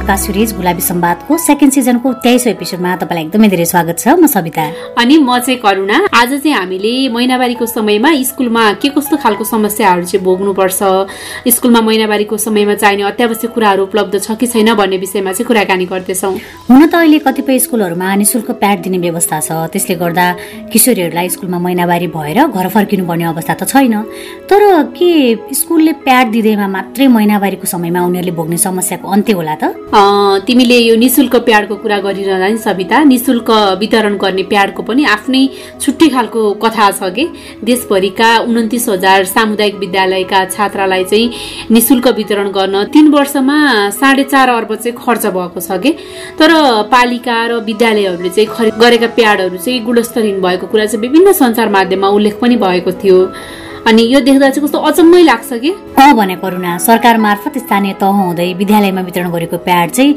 Podcast series गुलाबी सम्वादको second सिजनको तेइसौँ एपिसोडमा तपाईँलाई एकदमै धेरै स्वागत छ। म सविता। अनि म चाहिँ करुणा। आज चाहिँ हामीले महिनावारीको समयमा स्कुलमा के कस्तो खालको समस्याहरू चाहिँ भोग्नुपर्छ स्कुलमा महिनावारीको समयमा चाहिने अत्यावश्यक कुराहरू उपलब्ध छ कि छैन भन्ने विषयमा चाहिँ कुराकानी गर्दैछौँ। हुन त अहिले कतिपय स्कुलहरूमा निशुल्क प्याड दिने व्यवस्था छ। त्यसले गर्दा किशोरीहरूलाई स्कुलमा महिनावारी भएर घर फर्किनु पर्ने अवस्था त छैन। तर के स्कुलले प्याड दिँदैमा मात्रै महिनावारीको समयमा उनीहरूले भोग्ने समस्याको अन्त्य होला त? तिमीले यो निशुल्क प्याडको कुरा गरिरहँदा नि सविता निशुल्क वितरण गर्ने प्याडको पनि आफ्नै छुट्टै खालको कथा छ कि? देशभरिका उन्तिस हजार सामुदायिक विद्यालयका छात्रालाई चाहिँ निशुल्क वितरण गर्न तीन वर्षमा साढे चार अर्ब चाहिँ खर्च भएको छ कि? तर पालिका र विद्यालयहरूले चाहिँ खरिद गरेका प्याडहरू चाहिँ गुणस्तरहीन भएको कुरा चाहिँ विभिन्न सञ्चार माध्यममा उल्लेख पनि भएको थियो। अनि यो देख्दा चाहिँ कस्तो अचम्मै लाग्छ कि? अँ भने करुणा सरकार मार्फत स्थानीय तह हुँदै विद्यालयमा वितरण गरेको प्याड चाहिँ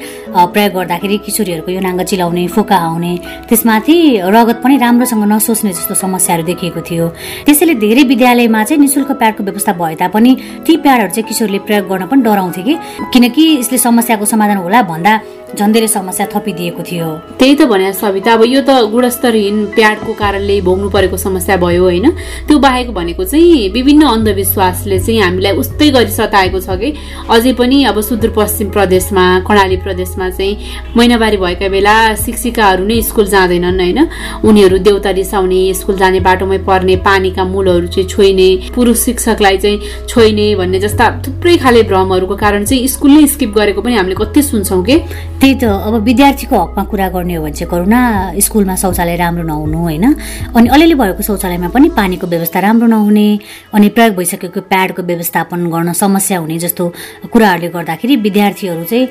प्रयोग गर्दाखेरि किशोरीहरूको यो नाङ्ग चिलाउने फोका आउने त्यसमाथि रगत पनि राम्रोसँग नसोच्ने जस्तो समस्याहरू देखिएको थियो। त्यसैले धेरै विद्यालयमा चाहिँ निशुल्क प्याडको व्यवस्था भए तापनि ती प्याडहरू चाहिँ किशोरले प्रयोग गर्न पनि डराउँथे कि? किनकि यसले समस्याको समाधान होला भन्दा झन् धेरै समस्या थपिदिएको थियो। त्यही त भने सविता अब यो त गुणस्तरहीन प्याडको कारणले भोग्नु परेको समस्या भयो होइन। त्यो बाहेक भनेको चाहिँ विभिन्न अन्धविश्वासले चाहिँ हामीलाई उस्तै गरी सताएको छ कि? अझै पनि अब सुदूरपश्चिम प्रदेशमा कर्णाली प्रदेशमा चाहिँ महिनावारी भएका बेला शिक्षिकाहरू नै स्कुल जाँदैनन् होइन? उनीहरू देउता रिसाउने स्कुल जाने बाटोमै पर्ने पानीका मूलहरू चाहिँ छोइने पुरुष शिक्षकलाई चाहिँ छोइने भन्ने जस्ता थुप्रै खाले भ्रमहरूको कारण चाहिँ स्कुल नै स्किप गरेको पनि हामीले कति सुन्छौँ कि? त्यही त अब विद्यार्थीको हकमा कुरा गर्ने हो भने चाहिँ करुणा स्कुलमा शौचालय राम्रो नहुनु होइन? अनि अलिअलि भएको शौचालयमा पनि पानीको व्यवस्था राम्रो नहुने अनि प्रयोग भइसकेको प्याडको व्यवस्थापन गर्न समस्या हुने जस्तो कुराहरूले गर्दाखेरि विद्यार्थीहरू चाहिँ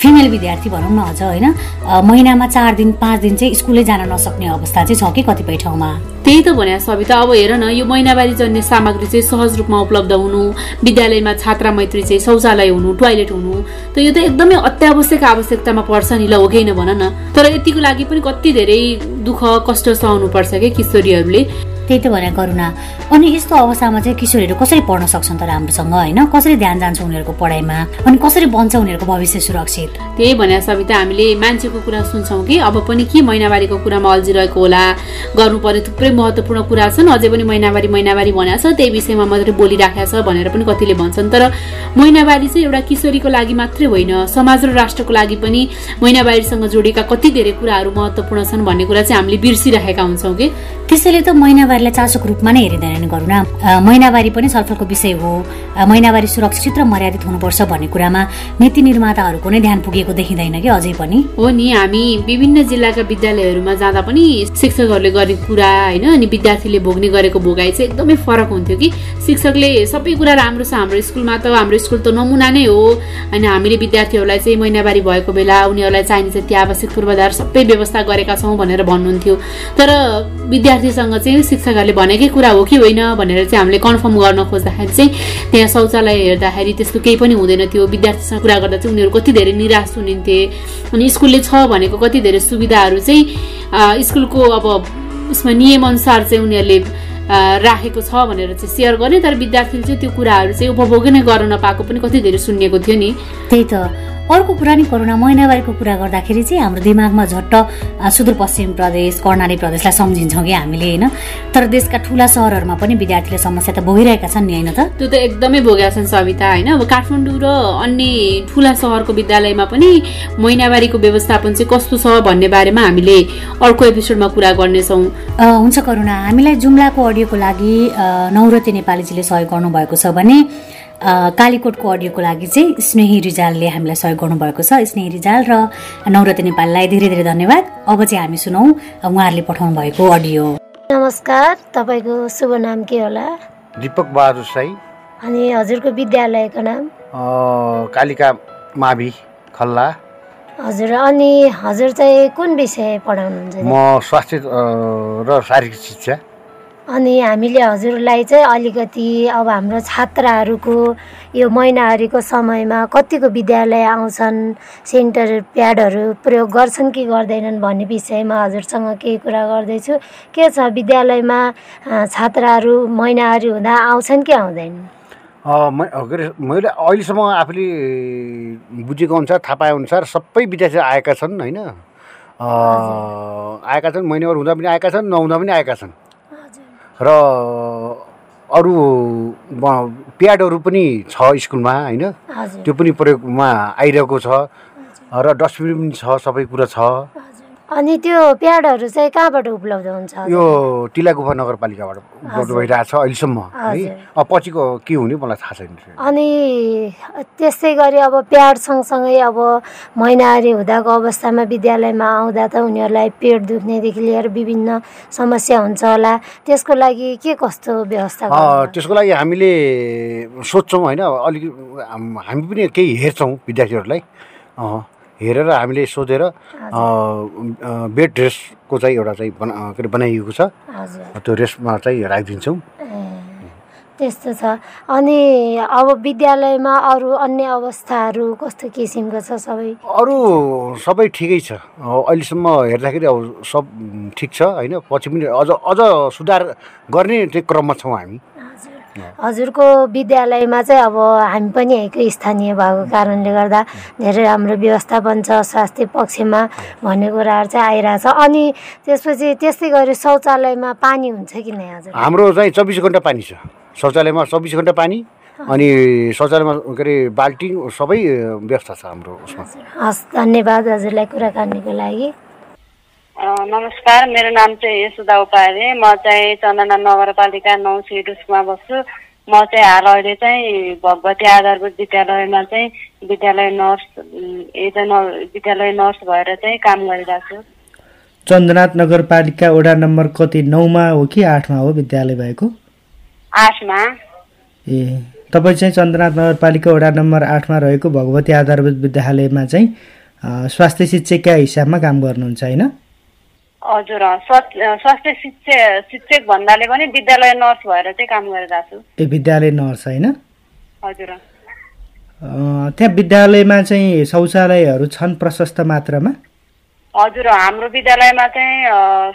फिमेल विद्यार्थी भनौँ न अझ होइन? महिनामा चार दिन पाँच दिन चाहिँ स्कुलै जान नसक्ने अवस्था चाहिँ छ कि कतिपय ठाउँमा? त्यही त भने सविता अब हेर न यो महिनावारी जन्य सामग्री चाहिँ सहज रूपमा उपलब्ध हुनु विद्यालयमा छात्रा मैत्री चाहिँ शौचालय हुनु टोयलेट हुनु त यो त एकदमै अत्यावश्यक आवश्यकतामा पर्छ नि ल हो कि भन न? तर यतिको लागि पनि कति धेरै दुःख कष्ट सहनु पर्छ क्या किशोरीहरूले? त्यही त भने करुणा अनि यस्तो अवस्थामा चाहिँ किशोरहरू कसरी पढ्न सक्छन् त राम्रोसँग होइन? कसरी ध्यान जान्छ उनीहरूको पढाइमा? अनि कसरी बन्छ उनीहरूको भविष्य सुरक्षित? त्यही भने सविता हामीले मान्छेको कुरा सुन्छौँ कि? अब पनि के महिनावारीको कुरामा अल्झिरहेको होला? गर्नुपर्ने थुप्रै महत्त्वपूर्ण कुरा छन्। अझै पनि महिनावारी महिनावारी भनेको छ। त्यही विषयमा मात्रै बोलिराखेको छ भनेर पनि कतिले भन्छन्। तर महिनावारी चाहिँ एउटा किशोरीको लागि मात्रै होइन। समाज र राष्ट्रको लागि पनि महिनावारीसँग जोडिएका कति धेरै कुराहरू महत्त्वपूर्ण छन् भन्ने कुरा चाहिँ हामीले बिर्सिरहेका हुन्छौँ कि? त्यसैले त महिनावारीलाई चासोको रूपमा नै हेरिँदैनन् न। महिनावारी पनि छलफलको विषय हो। महिनावारी सुरक्षित र मर्यादित हुनुपर्छ भन्ने कुरामा नीति निर्माताहरूको नै ध्यान पुगेको देखिँदैन कि अझै पनि? हो नि हामी विभिन्न जिल्लाका विद्यालयहरूमा जाँदा पनि शिक्षकहरूले गरेको कुरा होइन अनि विद्यार्थीले भोग्ने गरेको भोगाइ चाहिँ एकदमै फरक हुन्थ्यो कि। शिक्षकले सबै कुरा राम्रो छ हाम्रो स्कुलमा त हाम्रो स्कुल त नमुना नै हो। अनि हामीले विद्यार्थीहरूलाई चाहिँ महिनावारी भएको बेला उनीहरूलाई चाहिने चाहिँ त्यो आवश्यक पूर्वाधार सबै व्यवस्था गरेका छौँ भनेर भन्नुहुन्थ्यो। तर विद्यार्थी विद्यार्थीसँग चाहिँ शिक्षकहरूले भनेकै कुरा हो कि होइन भनेर चाहिँ हामीले कन्फर्म गर्न खोज्दाखेरि चाहिँ त्यहाँ शौचालय हेर्दाखेरि त्यस्तो केही पनि हुँदैन। थियो विद्यार्थीसँग कुरा गर्दा चाहिँ उनीहरू कति धेरै निराश हुनिन्थे अनि स्कुलले छ भनेको कति धेरै सुविधाहरू चाहिँ स्कुलको अब उसमा नियमअनुसार चाहिँ उनीहरूले राखेको छ भनेर चाहिँ सेयर गर्ने। तर विद्यार्थीले चाहिँ त्यो कुराहरू चाहिँ उपभोग नै गर्न नपाएको पनि कति धेरै सुनिएको थियो नि। त्यही त। अर्को कुरा नि करुणा महिनावारीको कुरा गर्दाखेरि चाहिँ हाम्रो दिमागमा झट्ट सुदूरपश्चिम प्रदेश कर्णाली प्रदेशलाई सम्झिन्छौँ कि हामीले होइन? तर देशका ठुला सहरहरूमा पनि विद्यार्थीले समस्या त भोगिरहेका छन् नि होइन त? त्यो त एकदमै भोगेका छन् सविता होइन? अब काठमाडौँ र अन्य ठुला सहरको विद्यालयमा पनि महिनावारीको व्यवस्थापन चाहिँ कस्तो छ भन्ने बारेमा हामीले अर्को एपिसोडमा कुरा गर्नेछौँ। हुन्छ करुणा हामीलाई जुम्लाको अडियोको लागि नौरती नेपालीजीले सहयोग गर्नुभएको छ भने कालीकोटको अडियोको लागि चाहिँ स्नेही रिजालले हामीलाई सहयोग गर्नुभएको छ। स्नेही रिजाल र नौरती नेपाललाई धेरै धेरै धन्यवाद। अब चाहिँ हामी सुनौ उहाँहरूले पठाउनु भएको अडियो। नमस्कार तपाईँको शुभ नाम के होला? दिपक बहादुर साई। अनि हजुरको विद्यालयको नाम? कालिका मावि खल्ला। हजुर अनि हजुर चाहिँ कुन विषय पढाउनुहुन्छ? म स्वास्थ्य र शारीरिक शिक्षा। अनि हामीले हजुरलाई चाहिँ अलिकति अब हाम्रो छात्राहरूको यो महिनावारीको समयमा कतिको विद्यालय आउँछन् सेन्टर प्याडहरू प्रयोग गर्छन् कि गर्दैनन् भन्ने विषयमा हजुरसँग केही कुरा गर्दैछु। के छ विद्यालयमा छात्राहरू महिनावारी हुँदा आउँछन् कि आउँदैनन्? के अरे मैले अहिलेसम्म आफूले बुझेको अनुसार थाहा पाएअनुसार सबै विद्यार्थी आएका छन् होइन? आएका छन् महिनावार हुँदा पनि आएका छन् नहुँदा पनि आएका छन्। र अरू प्याडहरू पनि छ स्कुलमा होइन? त्यो पनि प्रयोगमा आइरहेको छ। र डस्टबिन पनि छ सबै कुरा छ। अनि त्यो प्याडहरू चाहिँ कहाँबाट उपलब्ध हुन्छ? यो टिला गुफा नगरपालिकाबाट उपलब्ध हजुर। भइरहेको छ अहिलेसम्म है पछिको के हुने मलाई थाहा छैन अनि त्यस्तै गरी अब प्याड सँगसँगै अब महिनावारी हुँदाको अवस्थामा विद्यालयमा आउँदा त उनीहरूलाई पेट दुख्नेदेखि लिएर विभिन्न समस्या हुन्छ होला त्यसको लागि के कस्तो व्यवस्था? त्यसको लागि हामीले सोध्छौँ होइन अलिक हाम- पनि केही हेर्छौँ विद्यार्थीहरूलाई हेरेर हामीले सोधेर बेड ड्रेसको चाहिँ एउटा चाहिँ बना के अरे बनाइएको छ। त्यो रेस्टमा चाहिँ राखिदिन्छौँ। त्यस्तो छ। अनि अब विद्यालयमा अरू अन्य अवस्थाहरू कस्तो किसिमको छ सबै? अरू सबै ठिकै छ। अहिलेसम्म हेर्दाखेरि अब सब ठिक छ होइन? पछि पनि अझ अझ सुधार गर्ने त्यो क्रममा छौँ हामी। हजुरको विद्यालयमा चाहिँ अब हामी पनि यहीँको स्थानीय भएको कारणले गर्दा धेरै राम्रो व्यवस्थापन छ स्वास्थ्य पक्षमा भन्ने कुराहरू चाहिँ आइरहेछ। अनि त्यसपछि त्यस्तै गरी शौचालयमा पानी हुन्छ कि नै हजुर? हाम्रो चाहिँ चौबिस घन्टा पानी छ। शौचालयमा चौबिस घन्टा पानी अनि शौचालयमा के अरे बाल्टिङ सबै व्यवस्था छ हाम्रो उसमा। हस् धन्यवाद हजुरलाई कुराकानीको लागि। नमस्कार मेरो नाम चाहिँ यसुदा उपाध्याय म चाहिँ चन्दना नगरपालिका नौ सिडुसमा बस्छु म चाहिँ हाल अहिले चाहिँ भगवती आधारभूत विद्यालयमा चाहिँ विद्यालय नर्स न- विद्यालय नर्स भएर चाहिँ काम गरिरहेको छु चन्द्रनाथ नगरपालिका वडा नम्बर कति नौमा हो कि आठमा हो विद्यालय भएको आठमा ए तपाईँ चाहिँ चन्द्रनाथ नगरपालिका वडा नम्बर आठमा रहेको भगवती आधारभूत विद्यालयमा चाहिँ स्वास्थ्य शिक्षकका हिसाबमा काम गर्नुहुन्छ होइन हजुर स्वास्थ्य शिक्षक शिक्षक भन्नाले पनि विद्यालय नर्स भएर चाहिँ काम गरिरहेको छु। ए विद्यालय नर्स होइन? हजुर त्यहाँ विद्यालयमा चाहिँ शौचालयहरू छन् प्रशस्त मात्रामा? हजुर हाम्रो विद्यालयमा चाहिँ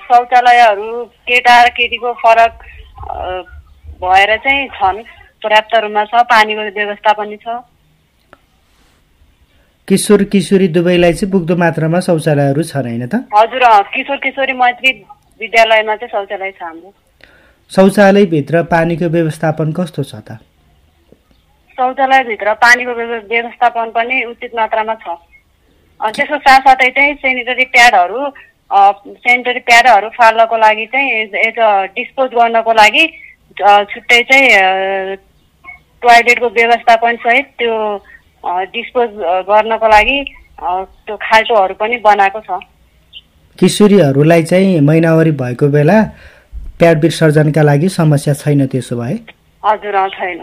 शौचालयहरू केटा र केटीको फरक भएर चाहिँ छन्। पर्याप्त रूपमा छ पानीको व्यवस्था पनि छ। किशोर किशोरी दुवैलाई चाहिँ पुग्दो मात्रामा शौचालयहरू छन् होइन त? हजुर किशोर किशोरी मैत्री विद्यालयमा चाहिँ शौचालय छ हाम्रो। शौचालयभित्र पानीको व्यवस्थापन कस्तो छ त? शौचालयभित्र पानीको व्यव- व्यवस्थापन पनि उचित मात्रामा छ। त्यसको साथसाथै चाहिँ सेनिटरी प्याडहरू सेनिटरी प्याडहरू फाल्नको लागि चाहिँ एज डिस्पोज गर्नको लागि छुट्टै चाहिँ टोयलेटको व्यवस्थापन सहित त्यो डिस्पोज गर्नको लागि त्यो खाल्टोहरू पनि बनाएको छ। किशोरीहरूलाई चाहिँ महिनावारी भएको बेला प्याड विसर्जनका लागि समस्या छैन त्यसो भए? हजुर छैन।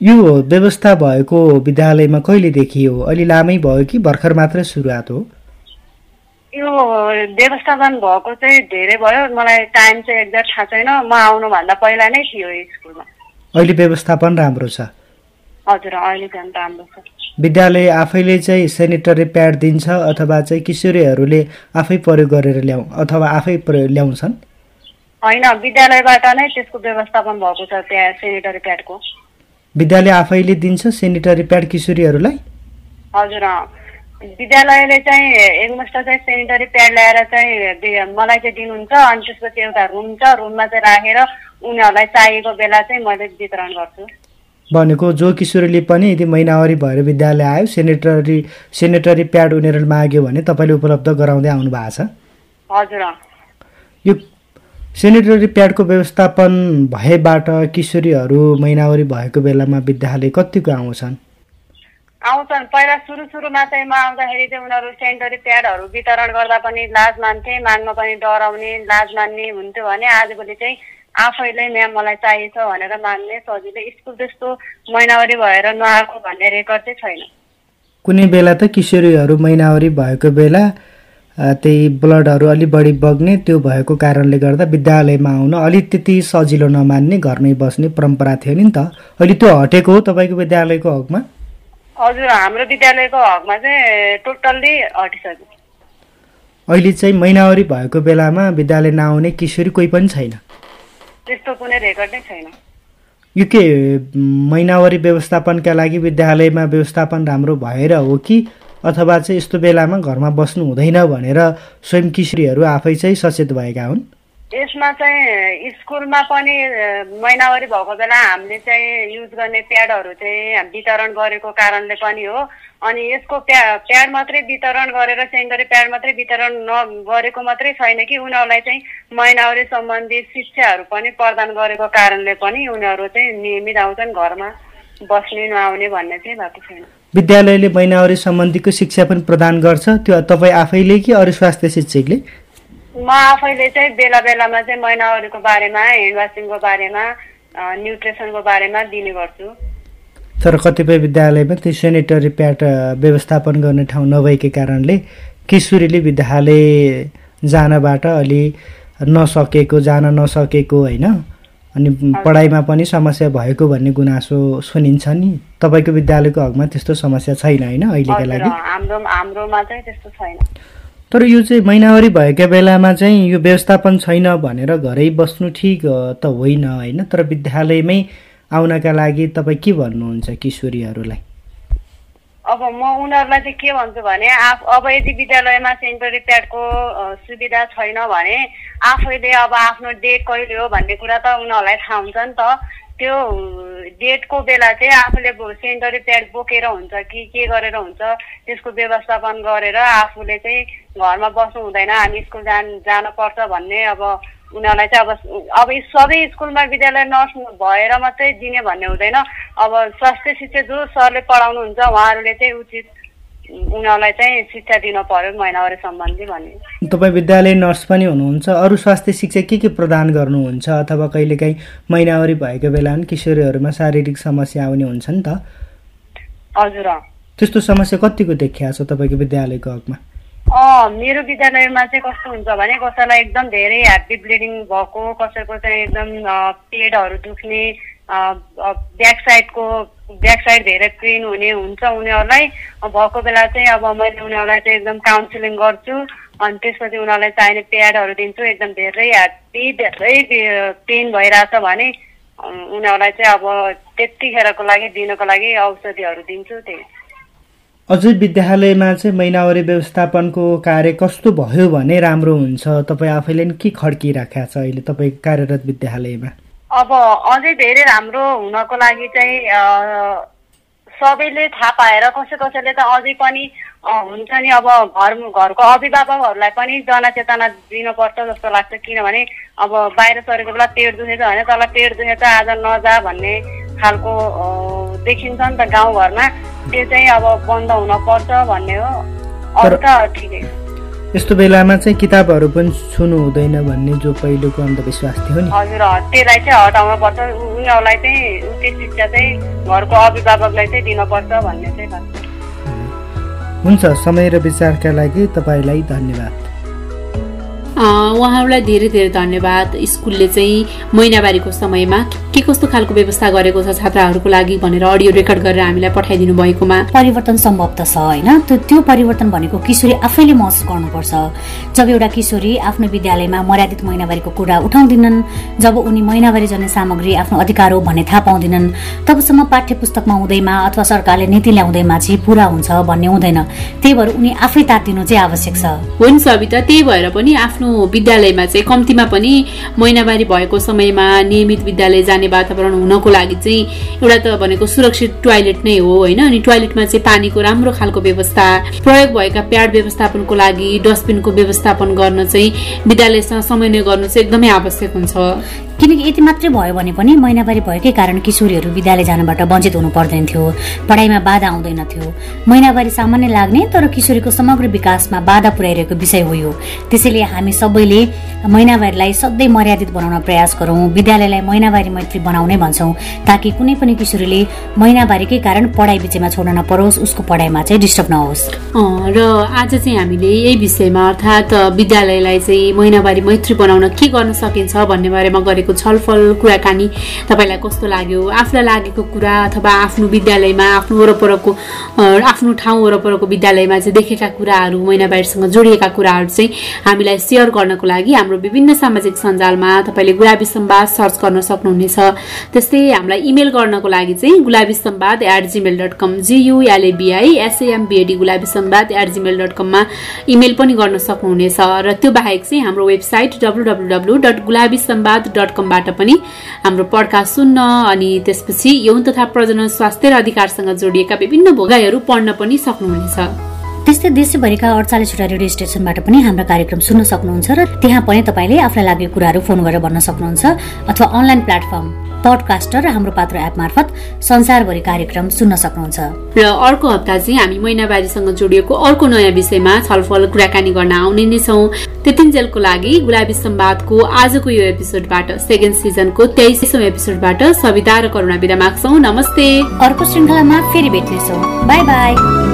यो व्यवस्था भएको विद्यालयमा कहिलेदेखि हो अलि लामै भयो कि भर्खर मात्रै सुरुवात हो? यो व्यवस्थापन भएको चाहिँ धेरै भयो। मलाई टाइम चाहिँ एक्ज्याक्ट थाहा छैन। म आउनुभन्दा पहिला नै थियो स्कुलमा। अहिले व्यवस्थापन राम्रो छ। हजुर अहिले झन् राम्रो छ। विद्यालय आफैले चाहिँ सेनिटरी प्याड दिन्छ अथवा चाहिँ किशोरीहरूले आफै प्रयोग गरेर ल्याउ अथवा आफै प्रयोग ल्याउँछन्? होइन विद्यालयबाट नै त्यसको व्यवस्थापन भएको छ त्यहाँ सेनिटरी प्याडको विद्यालय आफैले दिन्छ सेनिटरी प्याड किशोरीहरूलाई? हजुर। विद्यालयले चाहिँ एकमुष्ट चाहिँ सेनिटरी प्याड ल्याएर चाहिँ मलाई चाहिँ दिनुहुन्छ अनि त्यसपछि एउटा रुम छ रुममा चाहिँ राखेर उनीहरूलाई चाहिएको बेला चाहिँ मैले वितरण गर्छु। भनेको जो किशोरीले पनि यदि महिनावारी भएर विद्यालय आयो सेनिटरी सेनिटरी प्याड उनीहरूले माग्यो भने तपाईँले उपलब्ध गराउँदै आउनु भएको छ। यो सेनिटरी प्याडको व्यवस्थापन भएबाट किशोरीहरू महिनावारी भएको बेलामा विद्यालय कतिको आउँछन्? आउँछन्। पहिला सुरु सुरुमा चाहिँ म आउँदाखेरि चाहिँ उनीहरू सेनिटरी प्याडहरू वितरण गर्दा पनि लाज मान्थे माग्न पनि डराउने लाज मान्ने हुन्थ्यो भने आजभोलि चाहिँ आफैले म्याम मलाई चाहिएछ भनेर मान्ने सजिलै स्कुल त्यस्तो महिनावारी भएर नआएको भन्ने रेकर्ड चाहिँ छैन। कुनै बेला त किशोरीहरू महिनावारी भएको बेला त्यही ब्लडहरू अलि बढी बग्ने त्यो भएको कारणले गर्दा विद्यालयमा आउन अलिक त्यति सजिलो नमान्ने घरमै बस्ने परम्परा थियो नि त। अहिले त्यो हटेको हो तपाईँको विद्यालयको हकमा? हजुर हाम्रो विद्यालयको हकमा चाहिँ टोटल्ली हटिसक्यो। अहिले चाहिँ महिनावारी भएको बेलामा विद्यालय नआउने किशोरी कोही पनि छैन। त्यस्तो कुनै रेकर्ड नै छैन। यो के महिनावारी व्यवस्थापनका लागि विद्यालयमा व्यवस्थापन राम्रो भएर हो कि? अथवा चाहिँ यस्तो बेलामा घरमा बस्नु हुँदैन भनेर स्वयं किशोरीहरू आफै चाहिँ सचेत भएका हुन्? यसमा चाहिँ स्कुलमा पनि महिनावारी भएको बेला हामीले चाहिँ युज गर्ने प्याडहरू चाहिँ वितरण गरेको कारणले पनि हो। अनि यसको प्या प्याड मात्रै वितरण गरेर सेन्टरी प्याड मात्रै वितरण नगरेको मात्रै छैन कि उनीहरूलाई चाहिँ महिनावारी सम्बन्धी शिक्षाहरू पनि प्रदान गरेको कारणले पनि उनीहरू चाहिँ नियमित आउँछन् घरमा बस्ने नआउने भन्ने चाहिँ भएको छैन। विद्यालयले महिनावारी सम्बन्धीको शिक्षा पनि प्रदान गर्छ। त्यो तपाईँ आफैले कि अरू स्वास्थ्य शिक्षकले? म आफैले चाहिँ बेला बेलामा चाहिँ महिनावारीको बारेमा ह्यान्ड वासिङको बारेमा न्युट्रिसनको बारेमा दिने गर्छु। तर कतिपय विद्यालयमा त्यो सेनिटरी प्याड व्यवस्थापन गर्ने ठाउँ नभएकै कारणले किशोरीले विद्यालय जानबाट अलि नसकेको जान नसकेको होइन। अनि पढाइमा पनि समस्या भएको भन्ने गुनासो सुनिन्छ नि। तपाईँको विद्यालयको हकमा त्यस्तो समस्या छैन होइन अहिलेका लागि? तर यो चाहिँ महिनावारी भएका बेलामा चाहिँ यो व्यवस्थापन छैन भनेर घरै बस्नु ठिक त होइन होइन। तर विद्यालयमै आउनका लागि तपाईँ के भन्नुहुन्छ किशोरीहरूलाई? अब म उनीहरूलाई चाहिँ के भन्छु भने आफ अब यदि विद्यालयमा सेनिटरी प्याडको सुविधा छैन भने आफैले अब आफ्नो डेट कहिले हो भन्ने कुरा त उनीहरूलाई थाहा हुन्छ नि त। त्यो डेटको बेला चाहिँ आफूले सेनिटरी प्याड बोकेर हुन्छ कि के गरेर हुन्छ त्यसको व्यवस्थापन गरेर आफूले चाहिँ घरमा बस्नु हुँदैन हामी स्कुल जान जानुपर्छ भन्ने अब उनीहरूलाई चाहिँ अब अब सबै स्कुलमा विद्यालय नर्स भएर मात्रै दिने भन्ने हुँदैन। अब स्वास्थ्य शिक्षा जो सरले पढाउनुहुन्छ उहाँहरूले चाहिँ उचित उनीहरूलाई चाहिँ शिक्षा दिन पर्यो महिनावारी सम्बन्धी भन्ने। तपाईँ विद्यालय नर्स पनि हुनुहुन्छ। अरू स्वास्थ्य शिक्षा के के प्रदान गर्नुहुन्छ? अथवा कहिलेकाहीँ महिनावारी भएको बेला पनि किशोरीहरूमा शारीरिक समस्या आउने हुन्छ नि त? हजुर। त्यस्तो समस्या कतिको देखिया छ तपाईँको विद्यालयको हकमा? मेरो विद्यालयमा चाहिँ कस्तो हुन्छ भने कसैलाई एकदम धेरै ह्याप्पी ब्लिडिङ भएको कसैको चाहिँ एकदम पेटहरू दुख्ने ब्याक साइडको ब्याक साइड धेरै पेन हुने हुन्छ उनीहरूलाई। भएको बेला चाहिँ अब मैले उनीहरूलाई चाहिँ एकदम काउन्सिलिङ गर्छु। अनि त्यसपछि उनीहरूलाई चाहिने प्याडहरू दिन्छु। एकदम धेरै ह्याप्पी धेरै पेन भइरहेछ भने उनीहरूलाई चाहिँ अब त्यतिखेरको लागि दिनको लागि औषधिहरू दिन्छु त्यही। अझै विद्यालयमा चाहिँ महिनावारी व्यवस्थापनको कार्य कस्तो भयो भने राम्रो हुन्छ? तपाईँ आफैले के खड्किराखेको छ अहिले तपाईँ कार्यरत विद्यालयमा? अब अझै धेरै राम्रो हुनको लागि चाहिँ सबैले थाहा पाएर कसै कसैले त अझै पनि हुन्छ नि अब घर घरको अभिभावकहरूलाई पनि जनचेतना दिनुपर्छ जस्तो लाग्छ। किनभने अब बाहिर सरेको बेला पेट दुखेछ भने तल पेट दुखेछ आज नजा भन्ने खालको देखिन्छ नि त गाउँघरमा। त्यो चाहिँ अब बन्द हुन पर्छ भन्ने हो। अरू त ठिकै यस्तो बेलामा चाहिँ किताबहरू पनि छुनु हुँदैन भन्ने जो पहिलोको अन्धविश्वास थियो नि। हजुर त्यसलाई चाहिँ हटाउनु पर्छ। उनीहरूलाई चाहिँ उचित शिक्षा चाहिँ घरको अभिभावकलाई चाहिँ दिनुपर्छ भन्ने चाहिँ हुन्छ समय र विचारका लागि तपाईँलाई धन्यवाद। उहाँहरूलाई धेरै धेरै धन्यवाद। स्कुलले चाहिँ महिनावारीको समयमा के कस्तो खालको व्यवस्था गरेको छ छात्राहरूको लागि भनेर अडियो रेकर्ड गरेर हामीलाई पठाइदिनु भएकोमा परिवर्तन सम्भव त छ होइन? त्यो त्यो परिवर्तन भनेको किशोरी आफैले महसुस गर्नुपर्छ। जब एउटा किशोरी आफ्नो विद्यालयमा मर्यादित महिनावारीको कुरा उठाउँदिनन् जब उनी महिनावारी जन्ने सामग्री आफ्नो अधिकार हो भन्ने थाहा पाउँदैनन् तबसम्म पाठ्य पुस्तकमा हुँदैमा अथवा सरकारले नीति ल्याउँदैमा चाहिँ पुरा हुन्छ भन्ने हुँदैन। त्यही भएर उनी आफै तातिनु चाहिँ आवश्यक छ। हुन्छ त्यही भएर पनि आफ्नो विद्यालयमा चाहिँ कम्तीमा पनि महिनावारी भएको समयमा नियमित विद्यालय जाने वातावरण हुनको लागि चाहिँ एउटा त भनेको सुरक्षित टोयलेट नै हो होइन? अनि टोयलेटमा चाहिँ पानीको राम्रो खालको व्यवस्था प्रयोग भएका प्याड व्यवस्थापनको लागि डस्टबिनको व्यवस्थापन गर्न चाहिँ विद्यालयसँग समन्वय गर्नु चाहिँ एकदमै आवश्यक हुन्छ। किनकि यति मात्रै भयो भने पनि महिनावारी भएकै कारण किशोरीहरू विद्यालय जानबाट वञ्चित हुनु पर्दैन थियो पढाइमा बाधा आउँदैन थियो महिनावारी सामान्य लाग्ने तर किशोरीको समग्र विकासमा बाधा पुर्याइरहेको विषय हो यो। त्यसैले हामी सबैले महिनावारीलाई सधैँ मर्यादित बनाउन प्रयास गरौँ। विद्यालयलाई महिनावारी मैत्री बनाउनै भन्छौँ ताकि कुनै पनि किशोरीले महिनावारीकै कारण पढाइ बिचमा छोड्न नपरोस् उसको पढाइमा चाहिँ डिस्टर्ब नहोस्। र आज चाहिँ हामीले यही विषयमा अर्थात् विद्यालयलाई चाहिँ महिनावारी मैत्री बनाउन के गर्न सकिन्छ भन्ने बारेमा गरेको गरेको छलफल कुराकानी तपाईँलाई कस्तो लाग्यो? आफूलाई लागेको कुरा अथवा आफ्नो विद्यालयमा आफ्नो वरपरको आफ्नो ठाउँ वरपरको विद्यालयमा चाहिँ देखेका कुराहरू महिनाबारीसँग जोडिएका कुराहरू चाहिँ हामीलाई सेयर गर्नको लागि हाम्रो विभिन्न सामाजिक सञ्जालमा तपाईँले गुलाबी सम्वाद सर्च गर्न सक्नुहुनेछ। त्यस्तै हामीलाई इमेल गर्नको लागि चाहिँ Gulabi Sambad at Gmail dot com GULABI SAMBAD Gulabi Sambad at Gmail dot कममा इमेल पनि गर्न सक्नुहुनेछ। र त्यो बाहेक चाहिँ हाम्रो website W W W dot Gulabi Sambad dot कमबाट पनि हाम्रो पडकास्ट सुन्न अनि त्यसपछि यौन तथा प्रजनन स्वास्थ्य र अधिकारसँग जोडिएका विभिन्न भोगाईहरू पढ्न पनि सक्नुहुनेछ। त्यस्तै देशभरिका अडचालिसवटा रेडियो स्टेसनबाट पनि हाम्रो कार्यक्रम सुन्न सक्नुहुन्छ र त्यहाँ पनि तपाईँले आफूलाई लागेको कुराहरू फोन गरेर भन्न सक्नुहुन्छ अथवा अनलाइन प्लेटफर्म पडकास्टर र हाम्रो पात्र एप मार्फत संसारभरि कार्यक्रम सुन्न सक्नुहुन्छ। र अर्को हप्ता चाहिँ हामी महिनाबारीसँग जोडिएको अर्को नयाँ विषयमा छलफल कुराकानी गर्न आउने नै छौँ। त्यतिन्जेलको लागि गुलाबी सम्वादको आजको यो एपिसोडबाट सेकेन्ड सिजनको तेइसौँ एपिसोडबाट सविता र करुणा विदा माग्छौँ। नमस्ते। अर्को श्रृङ्खलामा फेरि भेट्नेछौँ। By by.